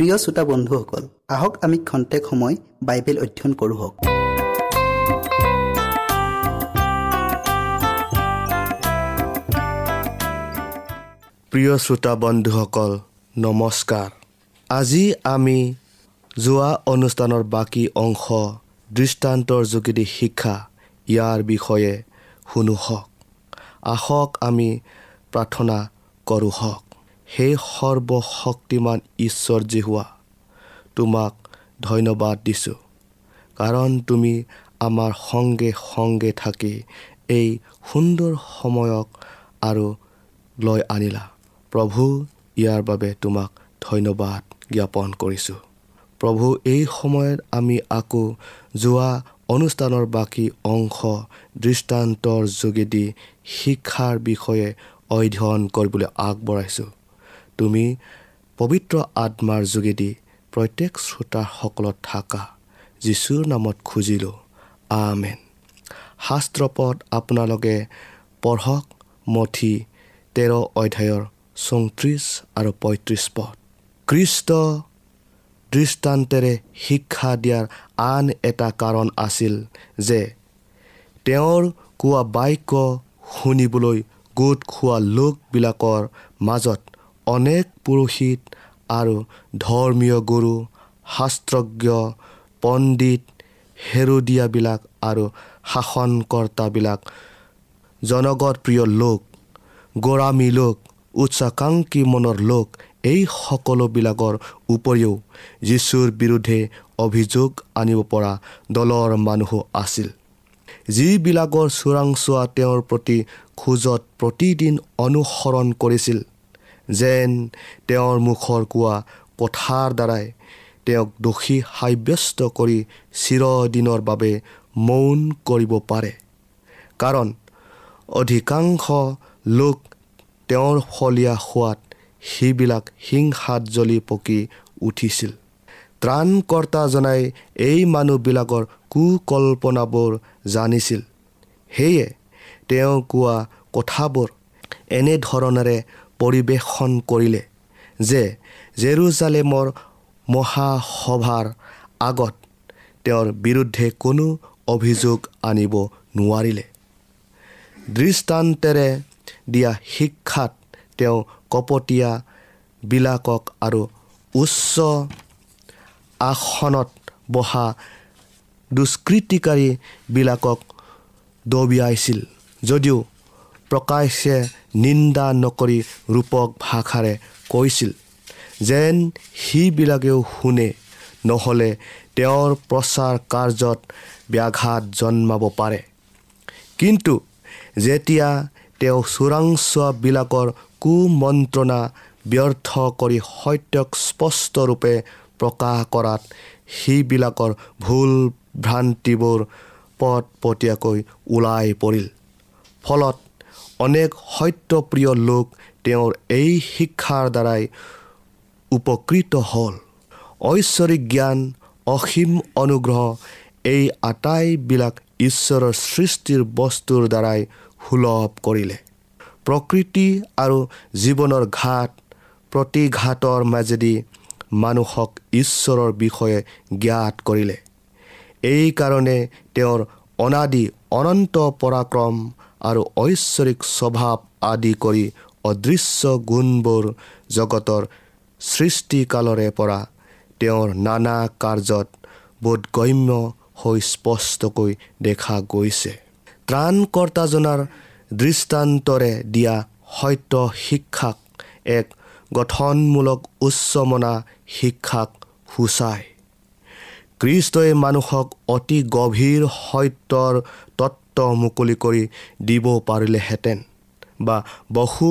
প্ৰিয় শ্ৰোতা বন্ধুসকল আহক আমি খন্তেক সময় বাইবেল অধ্যয়ন কৰোঁ হওক। প্ৰিয় শ্ৰোতা বন্ধুসকল নমস্কাৰ। আজি আমি যোৱা অনুষ্ঠানৰ বাকী অংশ দৃষ্টান্তৰ যোগেদি শিক্ষা ইয়াৰ বিষয়ে শুনো হওক। আহক আমি প্ৰাৰ্থনা কৰোঁ হওক। সেই সৰ্বশক্তিমান ঈশ্বৰ যি হোৱা তোমাক ধন্যবাদ দিছোঁ। কাৰণ তুমি আমাৰ সংগে সংগে থাকি এই সুন্দৰ সময়ক আৰু লৈ আনিলা। প্ৰভু ইয়াৰ বাবে তোমাক ধন্যবাদ জ্ঞাপন কৰিছোঁ। প্ৰভু এই সময়ত আমি আকৌ যোৱা অনুষ্ঠানৰ বাকী অংশ দৃষ্টান্তৰ যোগেদি শিক্ষাৰ বিষয়ে অধ্যয়ন কৰিবলৈ আগবঢ়াইছোঁ। তুমি পবিত্ৰ আত্মাৰ যোগেদি প্ৰত্যেক শ্ৰোতাসকলত থকা যীশুৰ নামত খুজিলোঁ। আমেন। শাস্ত্ৰপদ আপোনালোকে পঢ়ক মঠি তেৰ অধ্যায়ৰ চৌত্ৰিছ আৰু পঁয়ত্ৰিছ পদ। কৃষ্ট দৃষ্টান্তেৰে শিক্ষা দিয়াৰ আন এটা কাৰণ আছিল যে তেওঁৰ কোৱা বাক্য শুনিবলৈ গোট খোৱা লোকবিলাকৰ মাজত অনেক পুৰোহিত আৰু ধৰ্মীয় গুৰু শাস্ত্ৰজ্ঞ পণ্ডিত হেৰুদিয়াবিলাক আৰু শাসনকৰ্তাবিলাক জনগত প্ৰিয় লোক গৰামী লোক উচ্চাকাংক্ষী মনৰ লোক এই সকলোবিলাকৰ উপৰিও যীশুৰ বিৰুদ্ধে অভিযোগ আনিব পৰা দলৰ মানুহো আছিল। যিবিলাকৰ চোৰাংচোৱা তেওঁৰ প্ৰতি খোজত প্ৰতিদিন অনুসৰণ কৰিছিল যেন তেওঁৰ মুখৰ কোৱা কথাৰ দ্বাৰাই তেওঁক দোষী সাব্যস্ত কৰি চিৰদিনৰ বাবে মৌন কৰিব পাৰে। কাৰণ অধিকাংশ লোক তেওঁৰ ফলীয়া হোৱাত সেইবিলাক হিংসাত জ্বলি পকি উঠিছিল। ত্ৰাণকৰ্তাজনাই এই মানুহবিলাকৰ কুকল্পনাবোৰ জানিছিল। সেয়ে তেওঁ কোৱা কথাবোৰ এনেধৰণেৰে পৰিৱেশন কৰিলে যে জেৰুজালেমৰ মহাসভাৰ আগত তেওঁৰ বিৰুদ্ধে কোনো অভিযোগ আনিব নোৱাৰিলে। দৃষ্টান্তেৰে দিয়া শিক্ষাত তেওঁ কপটীয়াবিলাকক আৰু উচ্চ আসনত বহা দুষ্কৃতিকাৰীবিলাকক দবিয়াইছিল। যদিও প্ৰকাশে নিন্দা নকৰি ৰূপক ভাষাৰে কৈছিল। যেন সিবিলাকেও শুনে নহ'লে তেওঁৰ প্ৰচাৰ কাৰ্যত ব্যাঘাত জন্মাব পাৰে। কিন্তু যেতিয়া তেওঁ চোৰাংচোৱাবিলাকৰ কুমন্ত্ৰণা ব্যৰ্থ কৰি সত্যক স্পষ্টৰূপে প্ৰকাশ কৰাত সেইবিলাকৰ ভুল ভ্ৰান্তিবোৰ পটপটীয়াকৈ ওলাই পৰিল। ফলত অনেক সত্যপ্ৰিয় লোক তেওঁৰ এই শিক্ষাৰ দ্বাৰাই উপকৃত হ'ল। ঐশ্বৰিক জ্ঞান অসীম অনুগ্ৰহ এই আটাইবিলাক ঈশ্বৰৰ সৃষ্টিৰ বস্তুৰ দ্বাৰাই সুলভ কৰিলে। প্ৰকৃতি আৰু জীৱনৰ ঘাট প্ৰতিঘাতৰ মাজেদি মানুহক ঈশ্বৰৰ বিষয়ে জ্ঞাত কৰিলে। এইকাৰণে তেওঁৰ অনাদি অনন্ত পৰাক্ৰম আৰু ঐশ্বৰিক স্বভাৱ আদি কৰি অদৃশ্য গুণবোৰ জগতৰ সৃষ্টিকালৰে পৰা তেওঁৰ নানা কাৰ্যত বোধগম্য হৈ স্পষ্টকৈ দেখা গৈছে। ত্ৰাণকৰ্তাজনাৰ দৃষ্টান্তৰে দিয়া সত্য শিক্ষাক এক গঠনমূলক উচ্চমনা শিক্ষাক সূচায়। কৃষ্টই মানুহক অতি গভীৰ সত্যৰ তত্ত্ব মুকলি কৰি দিব পাৰিলেহেঁতেন বা বহু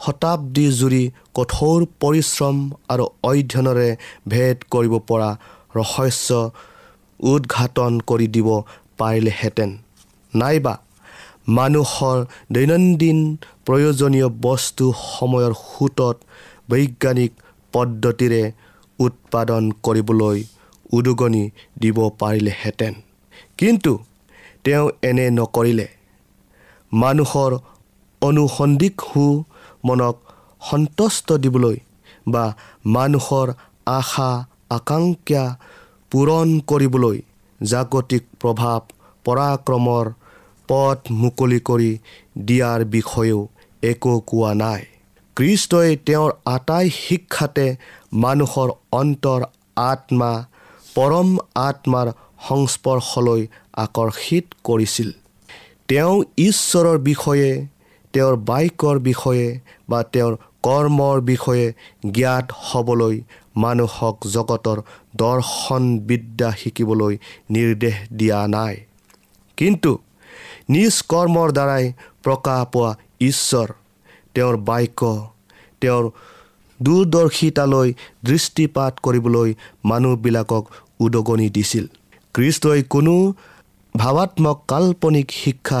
শতাব্দী জুৰি কঠোৰ পৰিশ্ৰম আৰু অধ্যয়নেৰে ভেদ কৰিব পৰা ৰহস্য উদঘাটন কৰি দিব পাৰিলেহেঁতেন। নাইবা মানুহৰ দৈনন্দিন প্ৰয়োজনীয় বস্তু সময়ৰ সোঁতত বৈজ্ঞানিক পদ্ধতিৰে উৎপাদন কৰিবলৈ উদগনি দিব পাৰিলেহেঁতেন। কিন্তু তেওঁ এনে নকৰিলে। মানুহৰ অনুসন্দিগ্ধ মনক সন্তুষ্ট দিবলৈ বা মানুহৰ আশা আকাংক্ষা পূৰণ কৰিবলৈ জাগতিক প্ৰভাৱ পৰাক্ৰমৰ পথ মুকলি কৰি দিয়াৰ বিষয়েও একো কোৱা নাই। কৃষ্টই তেওঁৰ আটাই শিক্ষাতে মানুহৰ অন্তৰ আত্মা পৰম আত্মাৰ সংস্পৰ্শলৈ আকৰ্ষিত কৰিছিল। তেওঁ ঈশ্বৰৰ বিষয়ে তেওঁৰ বাক্যৰ বিষয়ে বা তেওঁৰ কৰ্মৰ বিষয়ে জ্ঞাত হ'বলৈ মানুহক জগতৰ দৰ্শন বিদ্যা শিকিবলৈ নিৰ্দেশ দিয়া নাই। কিন্তু নিজ কৰ্মৰ দ্বাৰাই প্ৰকাশ পোৱা ঈশ্বৰ তেওঁৰ বাক্য তেওঁৰ দূৰদৰ্শিতালৈ দৃষ্টিপাত কৰিবলৈ মানুহবিলাকক উদগনি দিছিল। কৃষ্টই কোনো ভাৱাত্মক কাল্পনিক শিক্ষা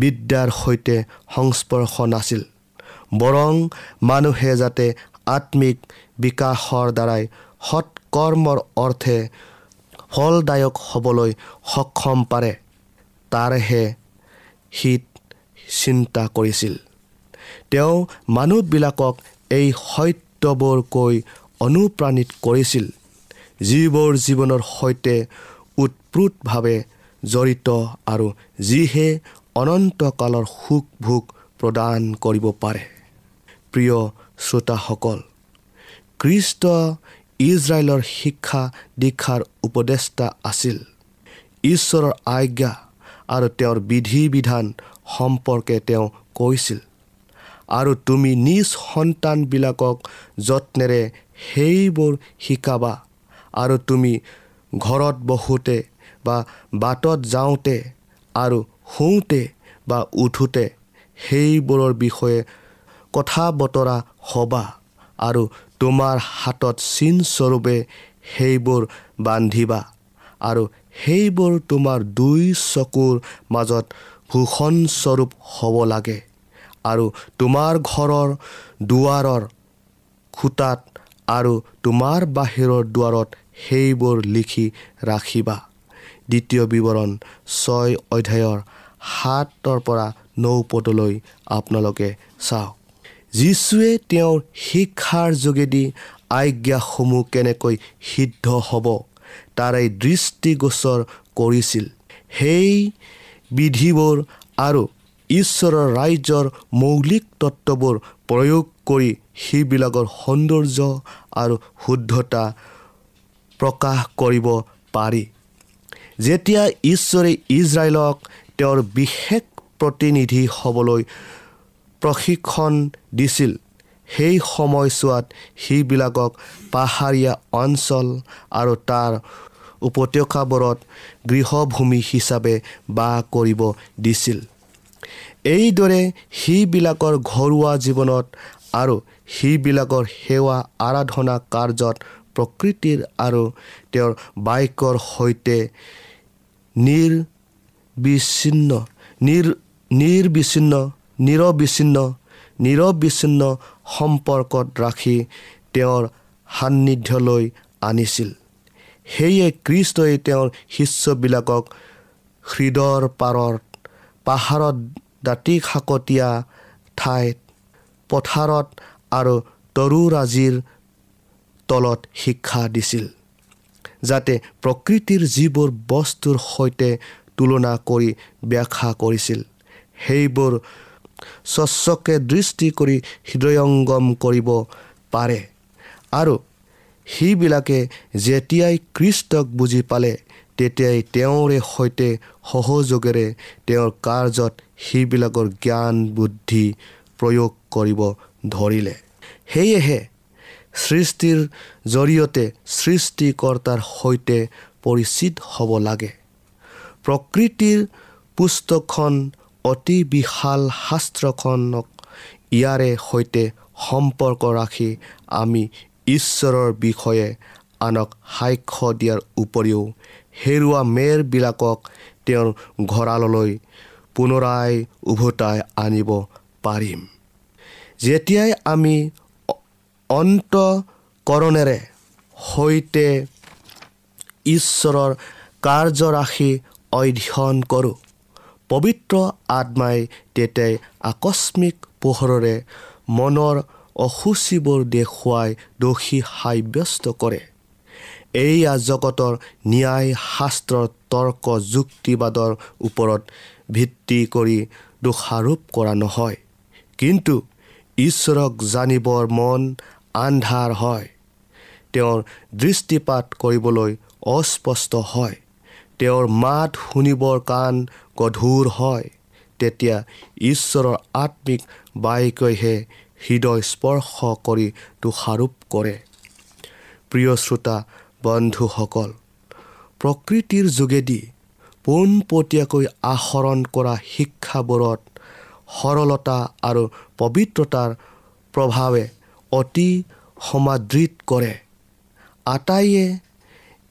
বিদ্যাৰ সৈতে সংস্পৰ্শ নাছিল বৰং মানুহে যাতে আত্মিক বিকাশৰ দ্বাৰাই সৎকৰ্মৰ অৰ্থে ফলদায়ক হ'বলৈ সক্ষম পাৰে তাৰহে শীত চিন্তা কৰিছিল। তেওঁ মানুহবিলাকক এই সত্যবোৰ কৈ অনুপ্ৰাণিত কৰিছিল যিবোৰ জীৱনৰ সৈতে উৎপ্ৰোতভাৱে জড়িত আৰু যিহে অনন্তকালৰ সুখ ভোগ প্ৰদান কৰিব পাৰে। প্ৰিয় শ্ৰোতাসকল কৃষ্ট ইজৰাইলৰ শিক্ষা দীক্ষাৰ উপদেষ্টা আছিল। ঈশ্বৰৰ আজ্ঞা আৰু তেওঁৰ বিধি বিধান সম্পৰ্কে তেওঁ কৈছিল। আৰু তুমি নিজ সন্তানবিলাকক যত্নেৰে সেইবোৰ শিকাবা আৰু তুমি ঘৰত বহোঁতে বা বাটত যাওঁতে আৰু শুওঁতে বা উঠোঁতে সেইবোৰৰ বিষয়ে কথা বতৰা হ'বা আৰু তোমাৰ হাতত চিনস্বৰূপে সেইবোৰ বান্ধিবা আৰু সেইবোৰ তোমাৰ দুই চকুৰ মাজত ভূষণস্বৰূপ হ'ব লাগে আৰু তোমাৰ ঘৰৰ দুৱাৰৰ খুটাত আৰু তোমাৰ বাহিৰৰ দুৱাৰত সেইবোৰ লিখি ৰাখিবা। দ্বিতীয় বিৱৰণ ছয় অধ্যায়ৰ সাতৰ পৰা নৌ পদলৈ আপোনালোকে চাওক। যীশুৱে তেওঁৰ শিক্ষাৰ যোগেদি আজ্ঞাসমূহ কেনেকৈ সিদ্ধ হ'ব তাৰে দৃষ্টিগোচৰ কৰিছিল। সেই বিধিবোৰ আৰু ঈশ্বৰৰ ৰাজ্যৰ মৌলিক তত্ত্ববোৰ প্ৰয়োগ কৰি সেইবিলাকৰ সৌন্দৰ্য আৰু শুদ্ধতা প্ৰকাশ কৰিব পাৰি। যেতিয়া ঈশ্বৰে ইজৰাইলক তেওঁৰ বিশেষ প্ৰতিনিধি হ'বলৈ প্ৰশিক্ষণ দিছিল সেই সময়ছোৱাত সেইবিলাকক পাহাৰীয়া অঞ্চল আৰু তাৰ উপত্যকাবোৰত গৃহভূমি হিচাপে বাস কৰিব দিছিল। এইদৰে সেইবিলাকৰ ঘৰুৱা জীৱনত আৰু সেইবিলাকৰ সেৱা আৰাধনা কাৰ্যত প্ৰকৃতিৰ আৰু তেওঁৰ বাক্যৰ সৈতে নিৰ্বিচ্ছিন্ন নিৰ নিৰ্বিচ্ছিন্ন নিৰবিচ্ছিন্ন নিৰবিচ্ছিন্ন সম্পৰ্কত ৰাখি তেওঁৰ সান্নিধ্যলৈ আনিছিল। সেয়ে কৃষ্টই তেওঁৰ শিষ্যবিলাকক হৃদয়ৰ পাৰত পাহাৰত দাঁতি শাকতীয়া ঠাইত পথাৰত আৰু তৰুৰাজিৰ তলত শিক্ষা দিছিল যাতে প্ৰকৃতিৰ যিবোৰ বস্তুৰ সৈতে তুলনা কৰি ব্যাখ্যা কৰিছিল সেইবোৰ স্বচ্ছকে দৃষ্টি কৰি হৃদয়ংগম কৰিব পাৰে আৰু সেইবিলাকে যেতিয়াই কৃষ্টক বুজি পালে তেতিয়াই তেওঁৰে সৈতে সহযোগেৰে তেওঁৰ কাৰ্যত সেইবিলাকৰ জ্ঞান বুদ্ধি প্ৰয়োগ কৰিব ধৰিলে। সেয়েহে সৃষ্টিৰ জৰিয়তে সৃষ্টিকৰ্তাৰ সৈতে পৰিচিত হ'ব লাগে। প্ৰকৃতিৰ পুস্তকখন অতি বিশাল শাস্ত্ৰখনক ইয়াৰে সৈতে সম্পৰ্ক ৰাখি আমি ঈশ্বৰৰ বিষয়ে আনক সাক্ষ্য দিয়াৰ উপৰিও হেৰুৱা মেৰবিলাকক তেওঁৰ ঘঁৰাললৈ পুনৰাই উভতাই আনিব পাৰিম। যেতিয়াই আমি অন্তকৰণেৰে সৈতে ঈশ্বৰৰ কাৰ্যৰাশি অধ্যয়ন কৰোঁ। পবিত্ৰ আত্মাই তেতিয়াই আকস্মিক পোহৰেৰে মনৰ অসুচিবোৰ দেখুৱাই দোষী সাব্যস্ত কৰে। এইয়া জগতৰ ন্যায় শাস্ত্ৰৰ তৰ্ক যুক্তিবাদৰ ওপৰত ভিত্তি কৰি দোষাৰোপ কৰা নহয়। কিন্তু ঈশ্বৰক জানিবৰ মন আন্ধাৰ হয়। তেওঁৰ দৃষ্টিপাত কৰিবলৈ অস্পষ্ট হয়। তেওঁৰ মাত শুনিবৰ কাণ গধুৰ হয়। তেতিয়া ঈশ্বৰৰ আত্মিক বাক্যইহে হৃদয় স্পৰ্শ কৰি দোষাৰোপ কৰে। প্ৰিয় শ্ৰোতা বন্ধুসকল প্ৰকৃতিৰ যোগেদি পোনপটীয়াকৈ আহৰণ কৰা শিক্ষাবোৰত সৰলতা আৰু পবিত্ৰতাৰ প্ৰভাৱে অতি সমাদৃত কৰে। আটাইয়ে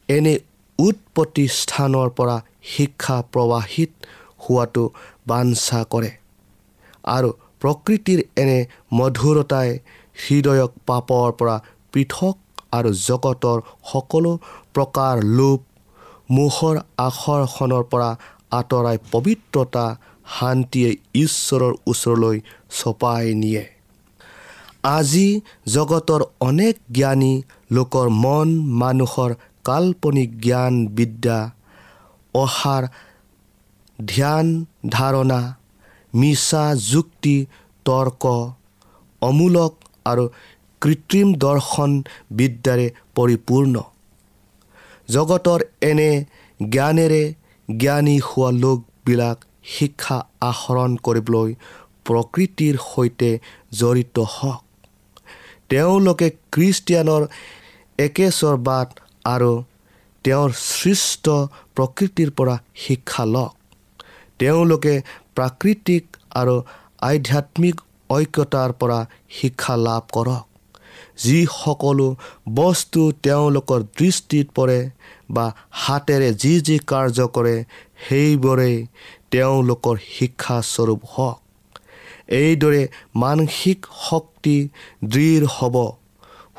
এনে উৎপত্তি স্থানৰ পৰা শিক্ষা প্ৰৱাহিত হোৱাটো বাঞ্ছা কৰে আৰু প্ৰকৃতিৰ এনে মধুৰতাই হৃদয়ক পাপৰ পৰা পৃথক আৰু জগতৰ সকলো প্ৰকাৰ লোভ মুখৰ আকৰ্ষণৰ পৰা আঁতৰাই পবিত্ৰতা শান্তিয়ে ঈশ্বৰৰ ওচৰলৈ চপাই নিয়ে। আজি জগতৰ অনেক জ্ঞানী লোকৰ মন মানুহৰ কাল্পনিক জ্ঞান বিদ্যা অসাৰ ধ্যান ধাৰণা মিছা যুক্তি তৰ্ক অমূলক আৰু কৃত্ৰিম দৰ্শন বিদ্যাৰে পৰিপূৰ্ণ। জগতৰ এনে জ্ঞানেৰে জ্ঞানী হোৱা লোকবিলাক শিক্ষা আহৰণ কৰিবলৈ প্ৰকৃতিৰ সৈতে জড়িত হওক। তেওঁলোকে খ্ৰীষ্টিয়ানৰ একেশ্বৰবাদ আৰু তেওঁৰ সৃষ্ট প্ৰকৃতিৰ পৰা শিক্ষা লওক। তেওঁলোকে প্ৰাকৃতিক আৰু আধ্যাত্মিক ঐক্যতাৰ পৰা শিক্ষা লাভ কৰক। যি সকলো বস্তু তেওঁলোকৰ দৃষ্টিত পৰে বা হাতেৰে যি যি কাৰ্য কৰে সেইবোৰেই তেওঁলোকৰ শিক্ষাস্বৰূপ হওক। এইদৰে মানসিক শক্তি দৃঢ় হ'ব।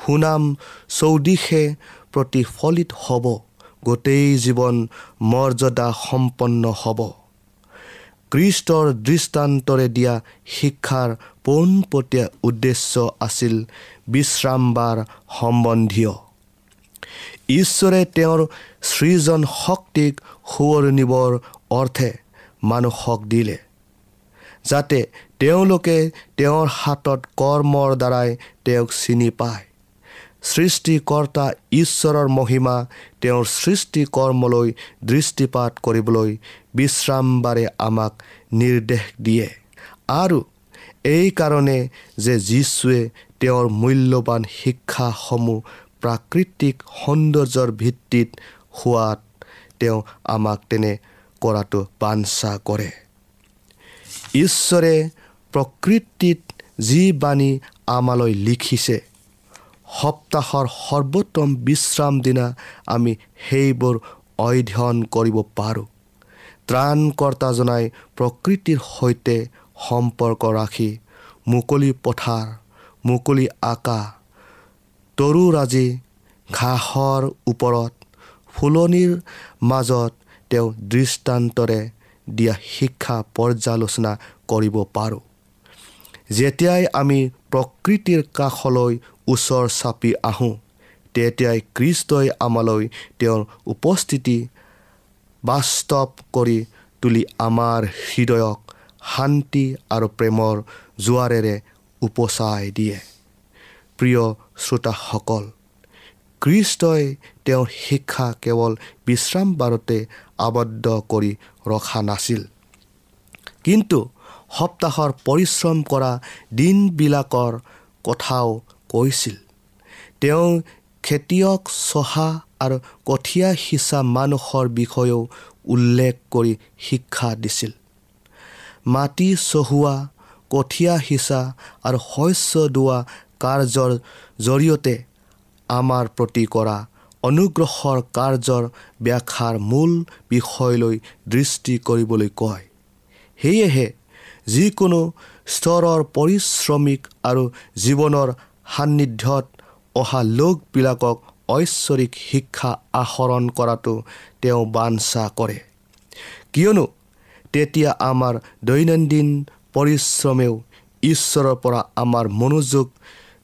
সুনাম চৌদিশে প্ৰতিফলিত হ'ব। গোটেই জীৱন মৰ্যাদা সম্পন্ন হ'ব। কৃষ্টৰ দৃষ্টান্তৰে দিয়া শিক্ষাৰ পোনপটীয়া উদ্দেশ্য আছিল বিশ্ৰামবাৰ সম্বন্ধীয়। ঈশ্বৰে তেওঁৰ সৃজন শক্তিক সোঁৱৰণিবৰ অৰ্থে মানুহক দিলে। যাতে তেওঁলোকে তেওঁৰ হাতত কৰ্মৰ দ্বাৰাই তেওঁক চিনি পায়। সৃষ্টিকৰ্তা ঈশ্বৰৰ মহিমা তেওঁৰ সৃষ্টি কৰ্মলৈ দৃষ্টিপাত কৰিবলৈ বিশ্ৰামবাৰে আমাক নিৰ্দেশ দিয়ে। আৰু এইকাৰণে যে যীশুৱে তেওঁৰ মূল্যৱান শিক্ষাসমূহ প্ৰাকৃতিক সৌন্দৰ্যৰ ভিত্তিত হোৱাত তেওঁ আমাক তেনে কৰাটো বাঞ্ছা কৰে। ঈশ্বৰে প্ৰকৃতিত যি বাণী আমালৈ লিখিছে সপ্তাহৰ সৰ্বোত্তম বিশ্ৰাম দিনা আমি সেইবোৰ অধ্যয়ন কৰিব পাৰোঁ। ত্ৰাণকৰ্তাজনাই প্ৰকৃতিৰ সৈতে সম্পৰ্ক ৰাখি মুকলি পথাৰ মুকলি আকাশ তৰুৰাজি ঘাঁহৰ ওপৰত ফুলনিৰ মাজত তেওঁ দৃষ্টান্তৰে দিয়া শিক্ষা পৰ্যালোচনা কৰিব পাৰোঁ। যেতিয়াই আমি প্ৰকৃতিৰ কাষলৈ ওচৰ চাপি আহোঁ তেতিয়াই কৃষ্টই আমালৈ তেওঁৰ উপস্থিতি বাস্তৱ কৰি তুলি আমাৰ হৃদয়ক শান্তি আৰু প্ৰেমৰ জোৱাৰেৰে উপচাই দিয়ে। প্ৰিয় শ্ৰোতাসকল কৃষ্টই তেওঁৰ শিক্ষা কেৱল বিশ্ৰাম বাৰতে আবদ্ধ কৰি ৰখা নাছিল। কিন্তু সপ্তাহৰ পৰিশ্ৰম কৰা দিনবিলাকৰ কথাও কৈছিল। তেওঁ খেতিয়ক চহা আৰু কঠীয়া সিঁচা মানুহৰ বিষয়েও উল্লেখ কৰি শিক্ষা দিছিল। মাটি চহোৱা কঠীয়া সিঁচা আৰু শস্য দোৱা কাৰ্যৰ জৰিয়তে আমাৰ প্ৰতি কৰা অনুগ্ৰহৰ কাৰ্যৰ ব্যাখ্যাৰ মূল বিষয়লৈ দৃষ্টি কৰিবলৈ কয়। সেয়েহে যিকোনো স্তৰৰ পৰিশ্ৰমিক আৰু জীৱনৰ সান্নিধ্যত অহা লোকবিলাকক ঐশ্বৰিক শিক্ষা আহৰণ কৰাটো তেওঁ বাঞ্ছা কৰে। কিয়নো তেতিয়া আমাৰ দৈনন্দিন পৰিশ্ৰমেও ঈশ্বৰৰ পৰা আমাৰ মনোযোগ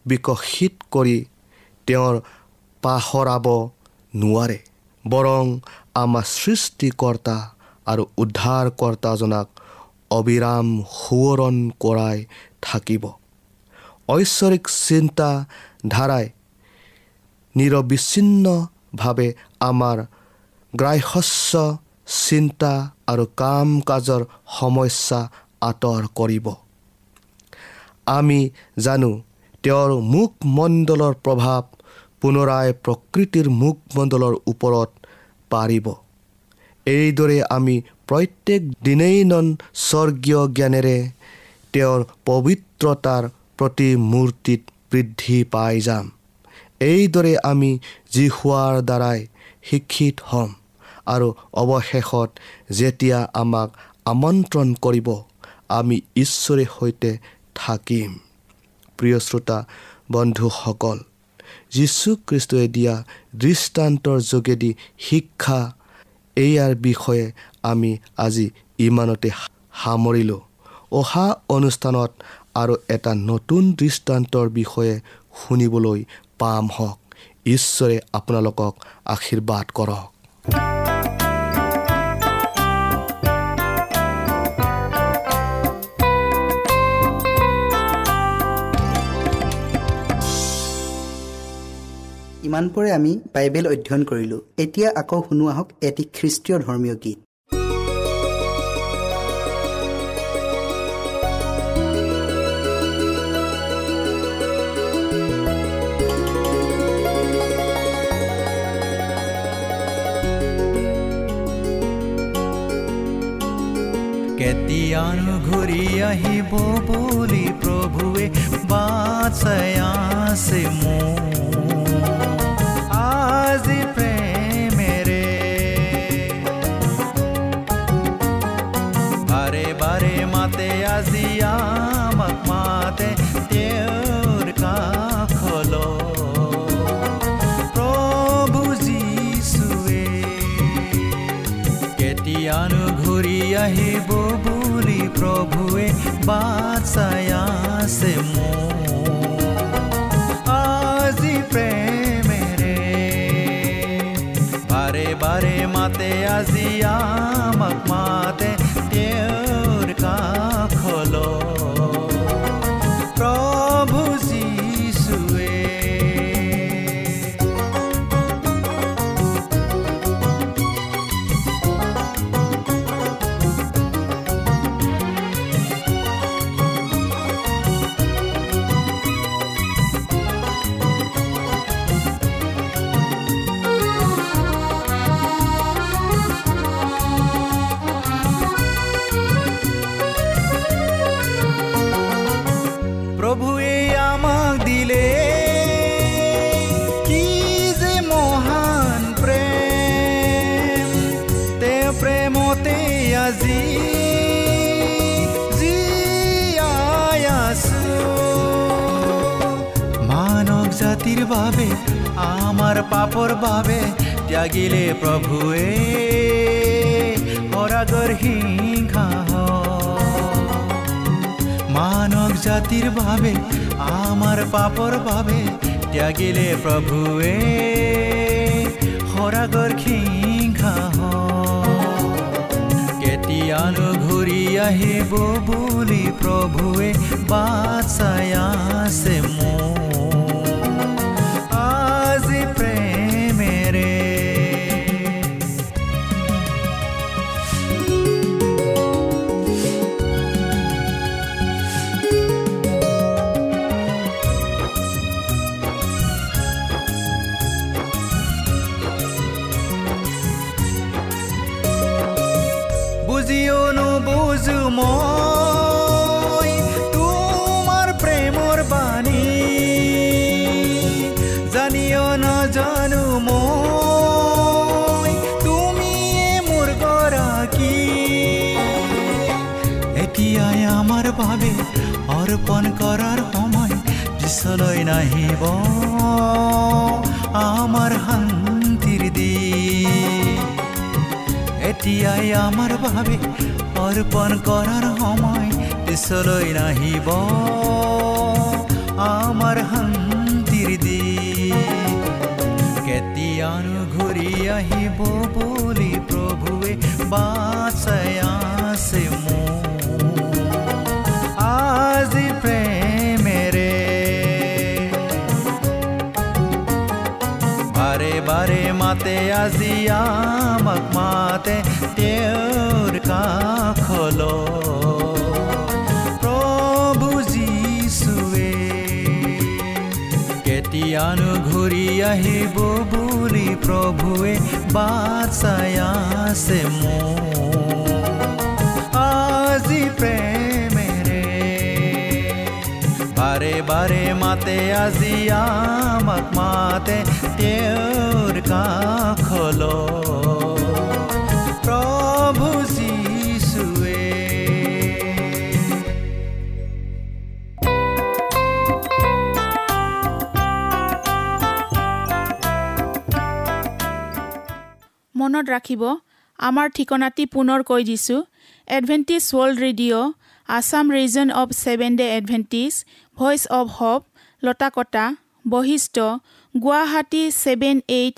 বিকশিত কৰি তেওঁৰ পাহৰাব নোৱাৰে। বৰং আমাৰ সৃষ্টিকৰ্তা আৰু উদ্ধাৰকৰ্তাজনাক অবিৰাম সোঁৱৰণ কৰাই থাকিব। ঐশ্বৰিক চিন্তাধাৰাই নিৰবিচ্ছিন্নভাৱে আমাৰ গ্ৰাহ্যস্য চিন্তা আৰু কাম কাজৰ সমস্যা আঁতৰ কৰিব। আমি জানো তেওঁৰ মুখমণ্ডলৰ প্ৰভাৱ পুনৰাই প্ৰকৃতিৰ মুখমণ্ডলৰ ওপৰত পাৰিব। এইদৰে আমি প্ৰত্যেক দিনেই নন স্বৰ্গীয় জ্ঞানেৰে তেওঁৰ পবিত্ৰতাৰ প্ৰতিমূৰ্তিত বৃদ্ধি পাই যাম। এইদৰে আমি যি হোৱাৰ দ্বাৰাই শিক্ষিত হ'ম আৰু অৱশেষত যেতিয়া আমাক আমন্ত্ৰণ কৰিব আমি ঈশ্বৰে সৈতে থাকিম। প্ৰিয় শ্ৰোতা বন্ধুসকল যীশুখ্ৰীষ্টই দিয়া দৃষ্টান্তৰ যোগেদি শিক্ষা এইয়াৰ বিষয়ে আমি আজি ইমানতে সামৰিলোঁ। অহা অনুষ্ঠানত আৰু এটা নতুন দৃষ্টান্তৰ বিষয়ে শুনিবলৈ পাম হওক। ঈশ্বৰে আপোনালোকক আশীৰ্বাদ কৰক। ইমানপৰে আমি বাইবেল অধ্যয়ন কৰিলোঁ এতিয়া আকৌ শুনো আহক এটি খ্ৰীষ্টীয় ধৰ্মীয় গীত। কেতিয়ানো ঘূৰি আহিব বুলি প্ৰভুৱে আছে মোৰ আজি প্ৰেমেৰে বাৰে বাৰে মাতে আজি আমাক মাতে তেওঁৰ কাষলৈ প্ৰভু যিচুৱে কেতিয়ানো ঘূৰি আহিব বুলি প্ৰভুৱে বাট চাই আছে মোৰ বাবে আমাৰ পাপৰ বাবে ত্যাগিলে প্ৰভুৱে পৰাগৰ সিংহা মানৱ জাতিৰ বাবে আমাৰ পাপৰ বাবে ত্যাগিলে প্ৰভুৱে সৰাগৰ সিংহা কেতিয়ানো ঘূৰি আহিব বুলি প্ৰভুৱে বাট চাই আছে মনলৈ নাহিব আমাৰ শান্তিৰ দি এতিয়াই আমাৰ বাবে অৰ্পণ কৰাৰ সময় পিছলৈ নাহিব আমাৰ শান্তিৰ দি কেতিয়ানো ঘূৰি আহিব বুলি প্ৰভুৱে বাছে আছে মোৰ আজি প্ৰে মাতে আজি আমাক মাতে তেওঁৰ কাষলৈ প্ৰভু যিচুৱে কেতিয়ানো ঘূৰি আহিব বুলি প্ৰভুৱে বাট চাই আছে মোক আজি প্ৰেমেৰে বাৰে বাৰে মাতে আজি আমাক মাতে তেওঁৰ কাষলৈ প্ৰভু মনত ৰাখিব আমাৰ ঠিকনাটি পুনৰ কৈ দিছোঁ। Adventist world radio' Assam region of seven day Adventist voice of hope Latakata Basistha Guwahati seven eight